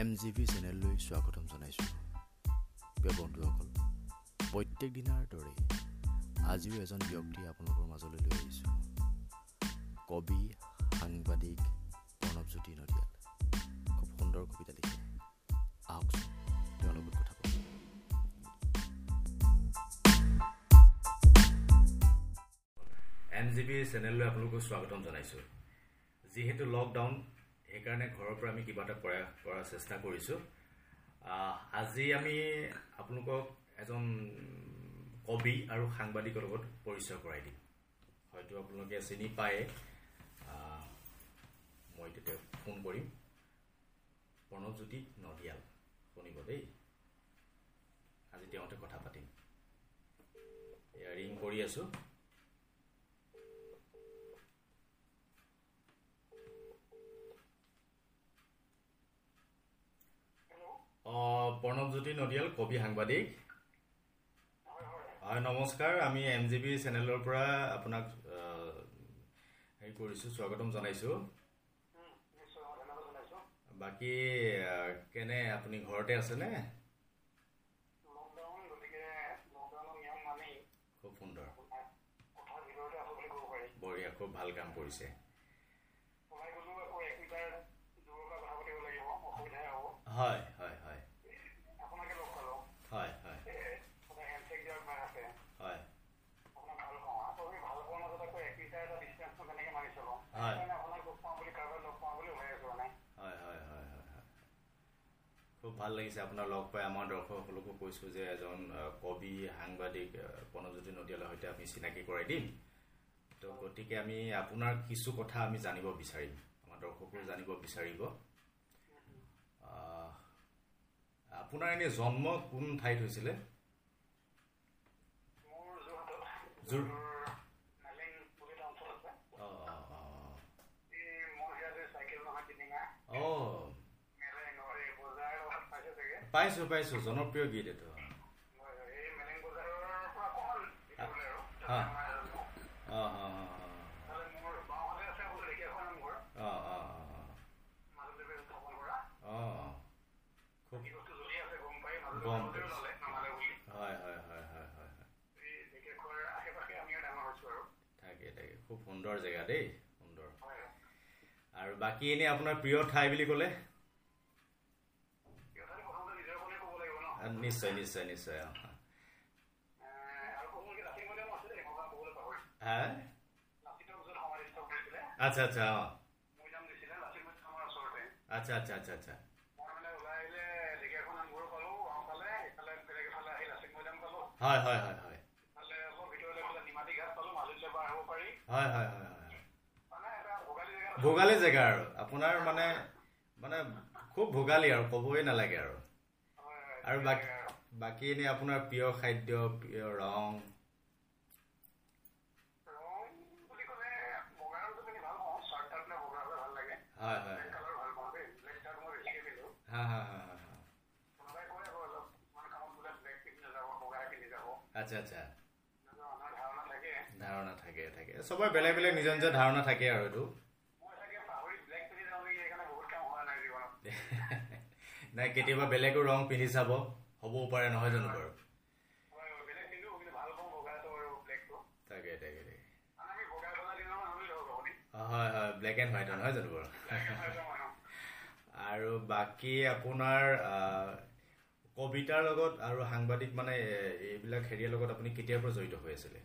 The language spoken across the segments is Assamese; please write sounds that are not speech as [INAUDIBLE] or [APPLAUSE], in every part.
এম জি ভি চেনেললৈ স্বাগতম জনাইছোঁ। প্ৰিয় বন্ধুসকল প্ৰত্যেক দিনাৰ দৰে আজিও এজন ব্যক্তি আপোনালোকৰ মাজলৈ লৈ আহিছোঁ। কবি সাংবাদিক প্ৰণৱজ্যোতি নদিয়াল। খুব সুন্দৰ কবিতা লিখে। আহকচোন তেওঁৰ লগত কথা পাতোঁ এম জি বি চেনেললৈ আপোনালোকক স্বাগতম জনাইছোঁ। যিহেতু লকডাউন সেইকাৰণে ঘৰৰ পৰা আমি কিবা এটা প্ৰয়াস কৰাৰ চেষ্টা কৰিছোঁ। আজি আমি আপোনালোকক এজন কবি আৰু সাংবাদিকৰ লগত পৰিচয় কৰাই দিম। হয়তো আপোনালোকে চিনি পায়ে। মই তেতিয়া ফোন কৰিম। প্ৰণৱজ্যোতি নদিয়াল শুনিব দেই। আজি তেওঁতে কথা পাতিম। এয়া ৰিং কৰি আছোঁ। প্ৰণৱজ্যোতি নদিয়াল কবি সাংবাদিক। হয় নমস্কাৰ আমি এম জি বি চেনেলৰ পৰা আপোনাক হেৰি কৰিছোঁ স্বাগতম জনাইছোঁ। বাকী কেনে আপুনি ঘৰতে আছেনে? খুব সুন্দৰ। বঢ়িয়া খুব ভাল কাম কৰিছে। হয়। ভাল লাগিছে আপোনাৰ লগ পাই। আমাৰ দৰ্শকসকলকো কৈছোঁ যে এজন কবি সাংবাদিক আহ, প্ৰণৱজ্যোতি নদিয়ালৰ সৈতে আমি চিনাকি কৰাই দিম। তো গতিকে আমি আপোনাৰ কিছু কথা আমি জানিব বিচাৰিম। আমাৰ দৰ্শকো জানিব বিচাৰিব। আপোনাৰ এনেই জন্ম কোন ঠাইত হৈছিলে? যোৰ- অঁ অঁ অঁ। অঁ পাইছো পাইছো জনপ্ৰিয় গীত এইটো তাকে তাকে খুব সুন্দৰ জেগা দেই সুন্দৰ আৰু বাকী এনেই আপোনাৰ প্ৰিয় ঠাই বুলি ক'লে নিশ্চয় নিশ্চয় নিশ্চয় অঁ আচ্ছা আচ্ছা অঁ আচ্ছা আচ্ছা আচ্ছা আচ্ছা ভোগালী জেগা আৰু আপোনাৰ মানে মানে খুব ভোগালী আৰু ক'বই নালাগে আৰু। আৰু বাকী বাকী এনেই আপোনাৰ প্ৰিয় খাদ্য প্ৰিয় ৰং? হয় হয়। হয় হা হা হা হা হা। আচ্ছা আচ্ছা। ধাৰণা থাকে থাকে। চবৰে বেলেগ বেলেগ নিজৰ নিজৰ ধাৰণা থাকে আৰু এইটো। নাই কেতিয়াবা বেলেগো ৰং পিন্ধি চাব হ'বও পাৰে নহয় জানো বাৰু? তাকে তাকে তাকে। অ, হয় হয় ব্লেক এণ্ড হোৱাইট নহয় জানো বাৰু? আৰু বাকী আপোনাৰ কবিতাৰ লগত আৰু সাংবাদিক মানে এইবিলাক হেৰিয়াৰ লগত আপুনি কেতিয়াৰ পৰা জড়িত হৈ আছিলে?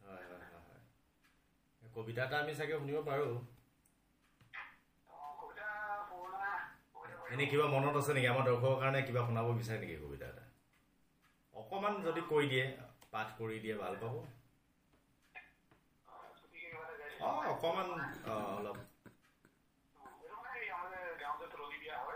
হয়। হয় হয় কবিতা এটা আমি চাগে শুনিব পাৰোঁ। এনেই কিবা মনত আছে নেকি? আমাৰ দৰ্শকৰ কাৰণে কিবা শুনাব বিচাৰে নেকি কবিতা এটা? অকণমান যদি কৈ দিয়ে পাঠ কৰি দিয়ে ভাল পাব। অঁ অকণমান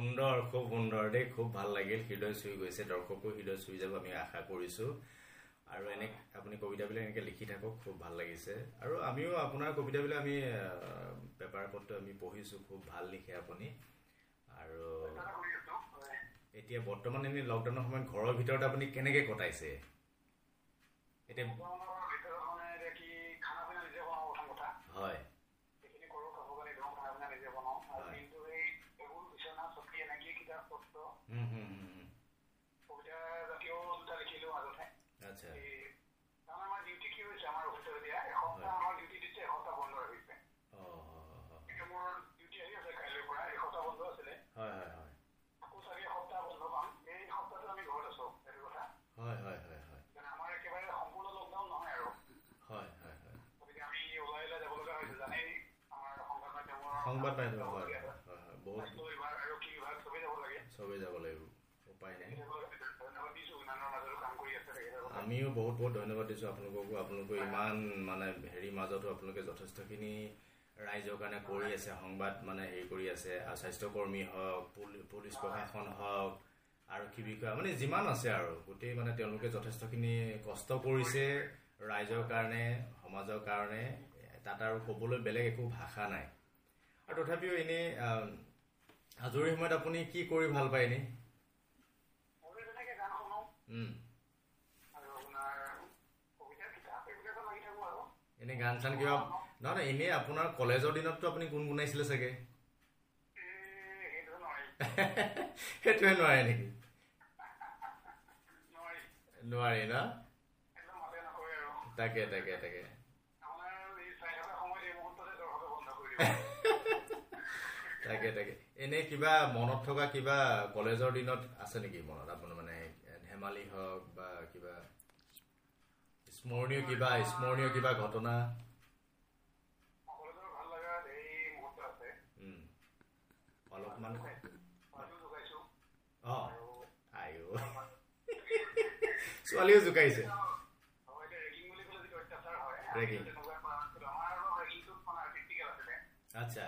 সুন্দৰ খুব সুন্দৰ দেই খুব ভাল লাগিল। হৃদয় চুই গৈছে দৰ্শকো হৃদয় চুই যাব আমি আশা কৰিছো। আৰু এনে আপুনি কবিতাবিলাক এনেকে লিখি থাকক খুব ভাল লাগিছে। আৰু আমিও আপোনাৰ কবিতাবিলাক আমি পেপাৰ পত্ৰ আমি পঢ়িছো খুব ভাল লিখে আপুনি। আৰু এতিয়া বৰ্তমান এনেই লকডাউনৰ সময়ত ঘৰৰ ভিতৰত আপুনি কেনেকে কটাইছে? এতিয়া হয়। সংবাদ মাধ্যমৰ হয়। হয় বহুত চবেই যাব লাগিব উপায় নাই। আমিও বহুত বহুত ধন্যবাদ দিছোঁ আপোনালোককো আপোনালোকে ইমান মানে হেৰি মাজতো আপোনালোকে যথেষ্টখিনি ৰাইজৰ কাৰণে কৰি আছে সংবাদ মানে হেৰি কৰি আছে আৰু স্বাস্থ্যকৰ্মী হওক পুলিচ প্ৰশাসন হওক আৰক্ষী বিষয়া মানে যিমান আছে আৰু গোটেই মানে তেওঁলোকে যথেষ্টখিনি কষ্ট কৰিছে ৰাইজৰ কাৰণে সমাজৰ কাৰণে তাত আৰু ক'বলৈ বেলেগ একো ভাষা নাই। আৰু তথাপিও এনে আজৰি সময়ত আপুনি কি কৰি ভাল পায় এনে এনে গান চান কিবা নহয় নহয় এনেই আপোনাৰ কলেজৰ দিনততো আপুনি গুণ গুণাইছিলে চাগে [LAUGHS] সেইটোৱে নোৱাৰে নেকি? [LAUGHS] নোৱাৰি। ন? তাকে তাকে তাকে। [LAUGHS] তাকে তাকে। এনে কিবা মনত থকা কিবা কলেজৰ দিনত আছে নেকি মনত? আপোনাৰ মানে ধেমালি হওক বা কিবা স্মৰণীয় কিবা স্মৰণীয় কিবা ঘটনা? ছোৱালীও জোকাইছে। আচ্ছা।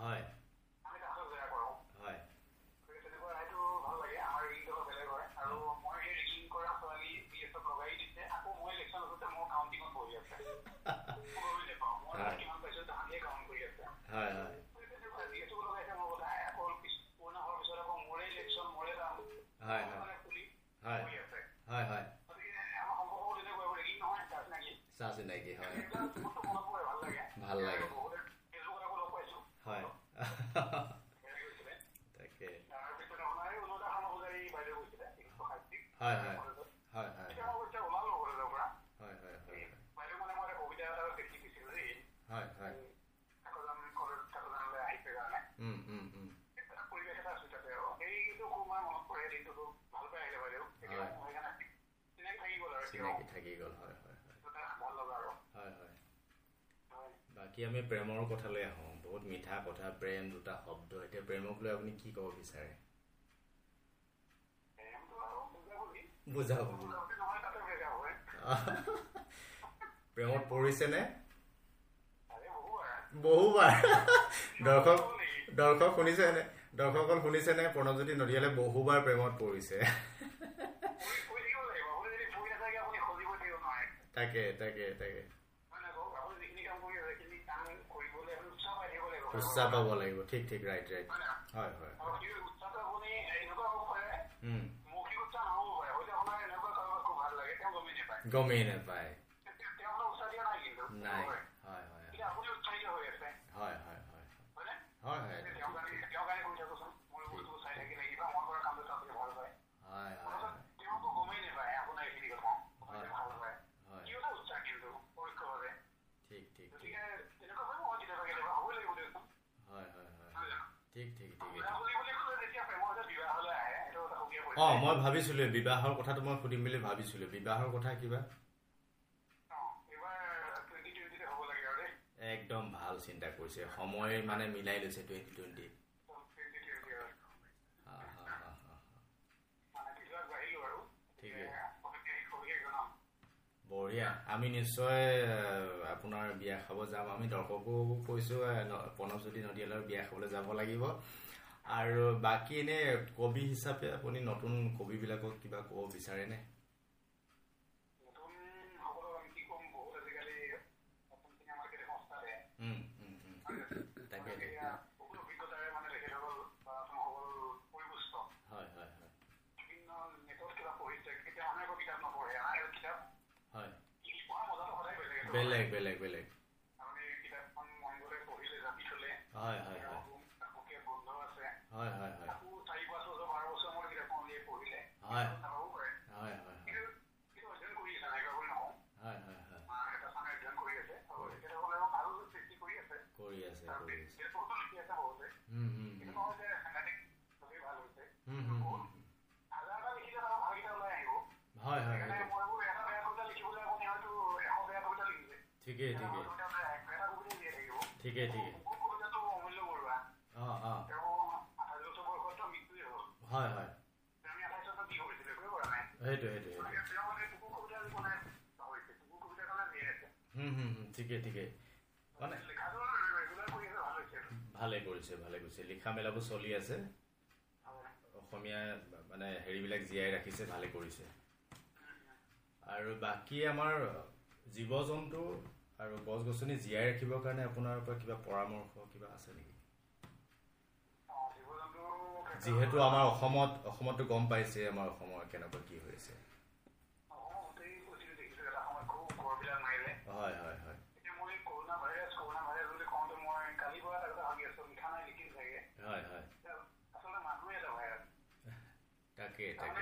Hi. বাকী আমি প্ৰেমৰ কথালৈ আহোঁ। বহুত মিঠা কথা প্ৰেম দুটা শব্দ। এতিয়া প্ৰেমক লৈ আপুনি কি ক'ব বিচাৰে? বুজাব [LAUGHS] প্ৰেমত পৰিছেনে? বহুবাৰ। [LAUGHS] দৰ্শক দৰ্শক শুনিছেনে? দৰ্শকসকল শুনিছেনে? প্ৰণৱজ্যোতি নদিয়ালে বহুবাৰ প্ৰেমত পৰিছে। তাকে তাকে তাকে। উৎসাহ পাব লাগিব ঠিক ঠিক ৰাইট ৰাইট হয় হয় গমেই নাপায়। ঠিক ঠিক ঠিক অ মই ভাবিছিলোঁ বিবাহৰ কথাটো মই সুধিম বুলি ভাবিছিলোঁ। বিবাহৰ কথা কিবা? একদম ভাল চিন্তা কৰিছে। সময় মানে মিলাই লৈছে টুৱেণ্টি টুৱেণ্টি বঢ়িয়া। আমি নিশ্চয় আপোনাৰ বিয়া খাব যাম। আমি দৰ্শকো কৈছোঁ প্ৰণৱজ্যোতি নদীয়ালৈ বিয়া খাবলৈ যাব লাগিব। আৰু বাকী এনেই কবি হিচাপে আপুনি নতুন কবিবিলাকক কিবা ক'ব বিচাৰেনে? 傀儡，傀儡，傀儡。ঠিকেই ঠিকেই ঠিকেই ঠিকেই হয় হয় সেইটো সেইটো ঠিকে ঠিকে মানে ভালে কৰিছে ভালে কৰিছে। লিখা মেলাবোৰ চলি আছে। অসমীয়া মানে হেৰিবিলাক জীয়াই ৰাখিছে ভালে কৰিছে। আৰু বাকী আমাৰ জীৱ জন্তু আৰু গছ গছনি জীয়াই ৰাখিবৰ কাৰণে আপোনাৰ পৰা কিবা পৰামৰ্শ কিবা আছে নেকি? যিহেতু আমাৰ অসমত অসমতো গম পাইছে আমাৰ অসমৰ কেনেকুৱা কি হৈ আছে। হয় হয় হয়। তাকে তাকে।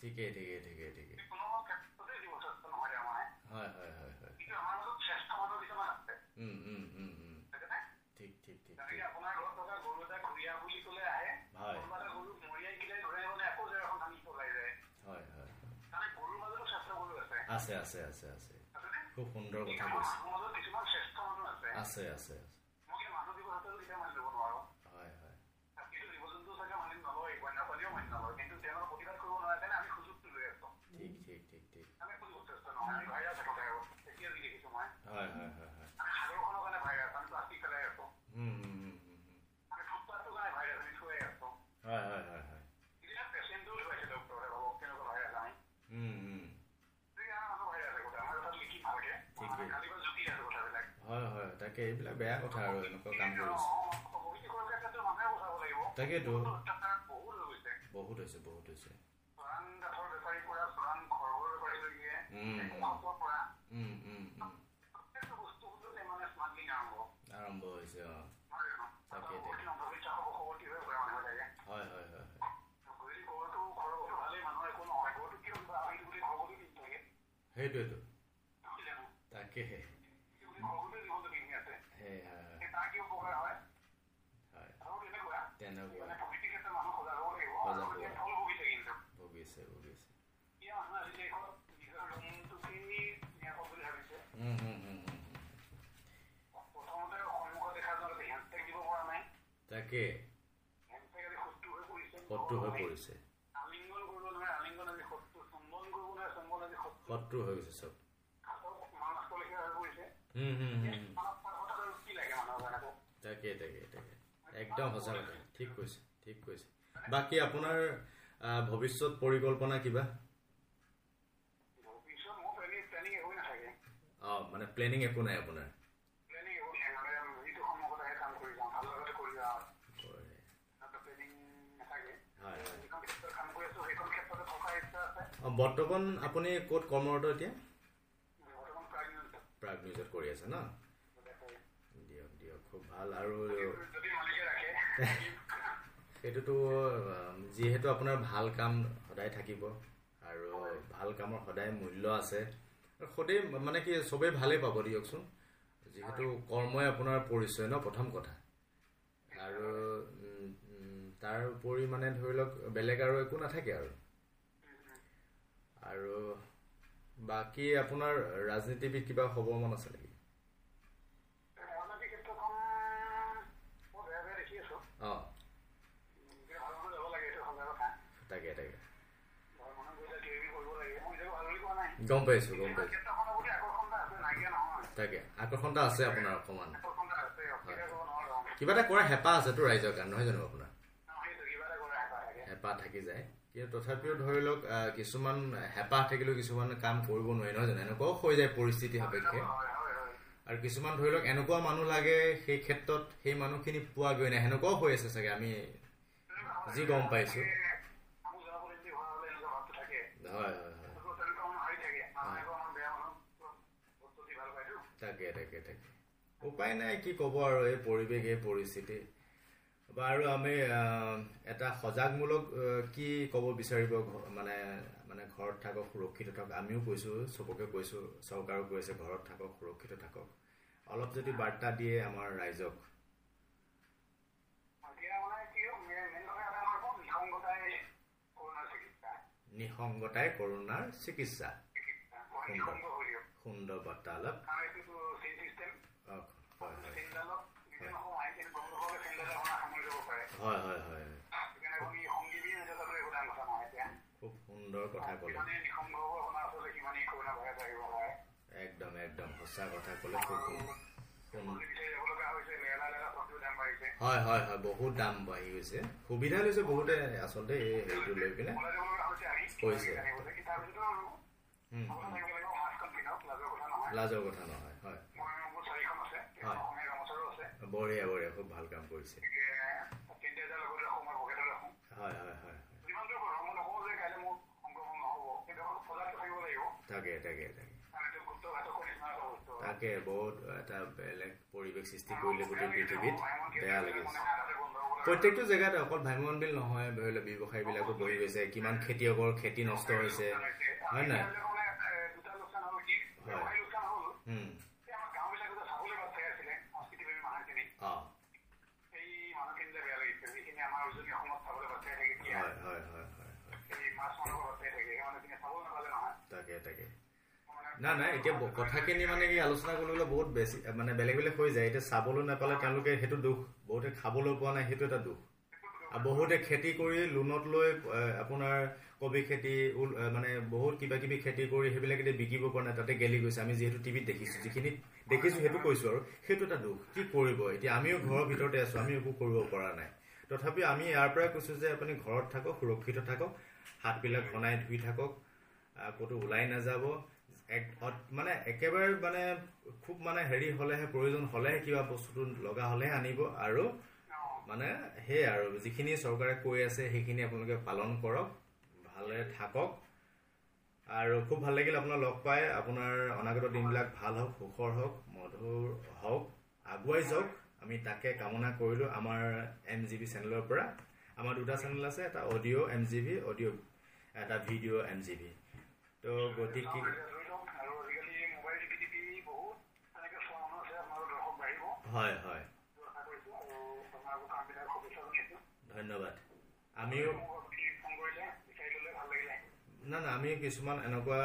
ঠিকেই ঠিকেই ঠিকেই। আছে আছে আছে আছে। খুব সুন্দৰ কথা কৈছে। আছে আছে আছে। তাকে এইবিলাক বেয়া কথা আৰু এনেকুৱা কাম কৰিছে তাকেতো বহুত হৈছে বহুত হৈছে। আৰম্ভ হৈছে অ। সেইটোৱেতো। তাকেহে। শত্ৰু হৈ গৈছে চব তাকে তাকে তাকে একদম সঁচাকৈ ঠিক কৈছে ঠিক কৈছে। বাকী আপোনাৰ ভৱিষ্যত পৰিকল্পনা কিবা? অঁ মানে প্লেনিং একো নাই আপোনাৰ? বৰ্তমান আপুনি ক'ত কৰ্মৰত এতিয়া? প্ৰাগ নিউজত। কৰি আছে ন? দিয়ক দিয়ক খুব ভাল আৰু [LAUGHS] সেইটোতো যিহেতু আপোনাৰ ভাল কাম সদায় থাকিব আৰু ভাল কামৰ সদায় মূল্য আছে সদায় মানে কি চবেই ভালেই পাব দিয়কচোন। যিহেতু কৰ্মই আপোনাৰ পৰিচয় ন প্ৰথম কথা। আৰু তাৰ উপৰি মানে ধৰি লওক বেলেগ আৰু একো নাথাকে আৰু। আৰু বাকী আপোনাৰ ৰাজনীতিবিদ কিবা হ'ব মন আছে নেকি? অঁ কিন্তু ভাল মানুহ যাব লাগে এইটো সঁচা কথা তাকে তাকে ভাল মানুহ গৈ কিবা কিবি কৰিব লাগে মই নিজেও ভাল বুলি কোৱা নাই গম পাইছোঁ গম পাইছোঁ। তাকে আকৰ্ষণ এটা আছে আপোনাৰ অকণমান। কিবা এটা কৰাৰ হেঁপাহ আছেতো ৰাইজৰ কাৰণে নহয় জানো আপোনাৰ? কৰা হেঁপাহ থাকে যায়। কিন্তু তথাপিও ধৰি লওক কিছুমান হেঁপাহ থাকিলেও কিছুমান কাম কৰিব নোৱাৰি নহয় জানো? এনেকুৱাও হৈ যায় পৰিস্থিতি সাপেক্ষে। আৰু কিছুমান ধৰি লওক এনেকুৱা মানুহ লাগে সেই ক্ষেত্ৰত সেই মানুহখিনি পোৱাগৈ নাই। সেনেকুৱাও হৈ আছে চাগে আমি যি গম পাইছোঁ। হয় হয় হয় আকৌ তেনেকুৱা মানুহ হাৰি থাকে মানুহে আকৌ আমাৰ বেয়া মানুহ বস্তু দি ভাল পাইতো তাকে তাকে তাকে। উপায় নাই কি ক'ব আৰু এই পৰিৱেশ এই পৰিস্থিতি। বাৰু আমি এটা সজাগমূলক কি ক'ব বিচাৰিব মানে মানে ঘৰত থাকক সুৰক্ষিত থাকক আমিও কৈছোঁ চবকে কৈছোঁ চৰকাৰো কৈছে ঘৰত থাকক সুৰক্ষিত থাকক। অলপ যদি বাৰ্তা দিয়ে আমাৰ ৰাইজক। নিসংগতাই কৰোণাৰ চিকিৎসা। সুন্দৰ চিষ্টেম অহ, হয় হয় হয় খুব সুন্দৰ কথা ক'লে একদম একদম সঁচা কথা ক'লে হয় হয় হয় বহুত দাম বাঢ়ি গৈছে সুবিধা লৈছে বহুতে আচলতে এই হেৰিটো লৈ পিনে হৈছে লাজৰ কথা নহয় হয়। হয়। বঢ়িয়া বঢ়িয়া খুব ভাল কাম কৰিছে। হয় হয় হয় হয়। তাকে তাকে তাকে। তাকে বহুত এটা বেলেগ পৰিৱেশ সৃষ্টি কৰিলে গোটেই পৃথিৱীত। বেয়া লাগিছে। প্ৰত্যেকটো জেগাতে অকল ভ্ৰাম্যমান বিল নহয় ধৰি লওক ব্যৱসায়ীবিলাকো বহি গৈছে কিমান খেতিয়কৰ খেতি নষ্ট হৈছে। হয় নাই? দুটা গাঁওবিলাকতে চাবলৈ বাট চাই আছিলে সংস্কৃতিপ্ৰেমী মানুহখিনি অঁ সেই মানুহখিনিলে বেয়া লাগিছে যিখিনি আমাৰ উজনি অসমত চাবলৈ বাট চাই থাকে এতিয়া হয় হয় হয় হয় হয় এই মাছ মাংস বাট চাই থাকে সেই মানুহখিনি চাব নাপালে নহয় তাকে তাকে। মানে নাই নাই এতিয়া কথাখিনি মানে কি আলোচনা কৰিবলৈ বহুত বেছি মানে বেলেগ বেলেগ হৈ যায়। এতিয়া চাবলৈ নাপালে তেওঁলোকে সেইটো দুখ। বহুতে খাবলৈ পোৱা নাই সেইটো এটা দুখ। আৰু বহুতে খেতি কৰি লোনত লৈ আপোনাৰ কবি খেতি মানে বহুত কিবা কিবি খেতি কৰি সেইবিলাক এতিয়া বিকিব পৰা নাই তাতে গেলি গৈছে। আমি যিহেতু টিভিত দেখিছোঁ যিখিনি দেখিছোঁ সেইটো কৈছোঁ আৰু। সেইটো এটা দুখ। কি কৰিব? এতিয়া আমিও ঘৰৰ ভিতৰতে আছোঁ আমি একো কৰিব পৰা নাই। তথাপি আমি ইয়াৰ পৰাই কৈছোঁ যে আপুনি ঘৰত থাকক সুৰক্ষিত থাকক হাতবিলাক ঘনাই ধুই থাকক ক'তো ওলাই নাযাব। মানে একেবাৰে মানে খুব মানে হেৰি হ'লেহে প্ৰয়োজন হ'লেহে কিবা বস্তুটো লগা হ'লেহে আনিব আৰু মানে সেয়াই আৰু। যিখিনি চৰকাৰে কৈ আছে সেইখিনি আপোনালোকে পালন কৰক। ভালে থাকক। আৰু খুব ভাল লাগিল আপোনাৰ লগ পাই। আপোনাৰ অনাগত দিনবিলাক ভাল হওক সুখৰ হওক মধুৰ হওক আগুৱাই যাওক। আমি তাকে কামনা কৰিলোঁ আমাৰ এম জি বি চেনেলৰ পৰা। আমাৰ দুটা চেনেল আছে এটা audio' M G B audio' এটা ভিডিঅ' এম জি বি তো গতিকে হয় হয়। এইটো আশা কৰিছোঁ আৰু আপোনালোকৰ কামবিলাক শুভেচ্ছা জনাইছোঁ ধন্যবাদ আমিও মোক আপুনি ফোন কৰিলে বিচাৰি ল'লে ভাল লাগিলে না না আমি কিছুমান এনেকুৱা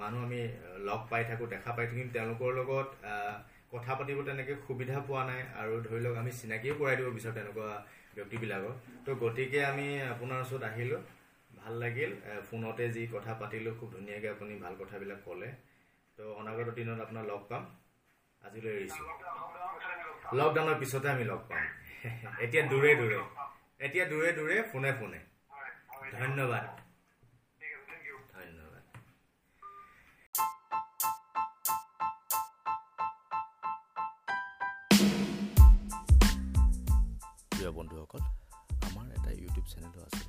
মানুহ আমি লগ পাই থাকোঁ দেখা পাই থাকোঁ কিন্তু তেওঁলোকৰ লগত কথা পাতিব তেনেকৈ সুবিধা পোৱা নাই আৰু ধৰি লওক আমি চিনাকিও কৰাই দিব বিচাৰোঁ তেনেকুৱা ব্যক্তিবিলাকক। তো গতিকে আমি আপোনাৰ ওচৰত আহিলোঁ ভাল লাগিল ফোনতে যি কথা পাতিলোঁ খুব ধুনীয়াকৈ আপুনি ভাল কথাবিলাক ক'লে। তো অনাগত দিনত আপোনাক লগ পাম আজিলৈ এৰিছোঁ। লকডাউনৰ পিছতে আমি লগ পাম। এতিয়া দূৰে দূৰে এতিয়া দূৰে দূৰে ফোনে ফোনে। ধন্যবাদ। ইউটিউব চেনেলো আছে।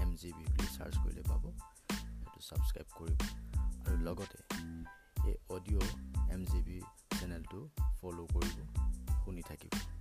এম জি বি বুলি চাৰ্চ কৰিলে পাব। সেইটো ছাবস্ক্ৰাইব কৰিব আৰু লগতে এই অডিঅ' এম জি বি চেনেলটো ফ'ল' কৰিব। শুনি থাকিব।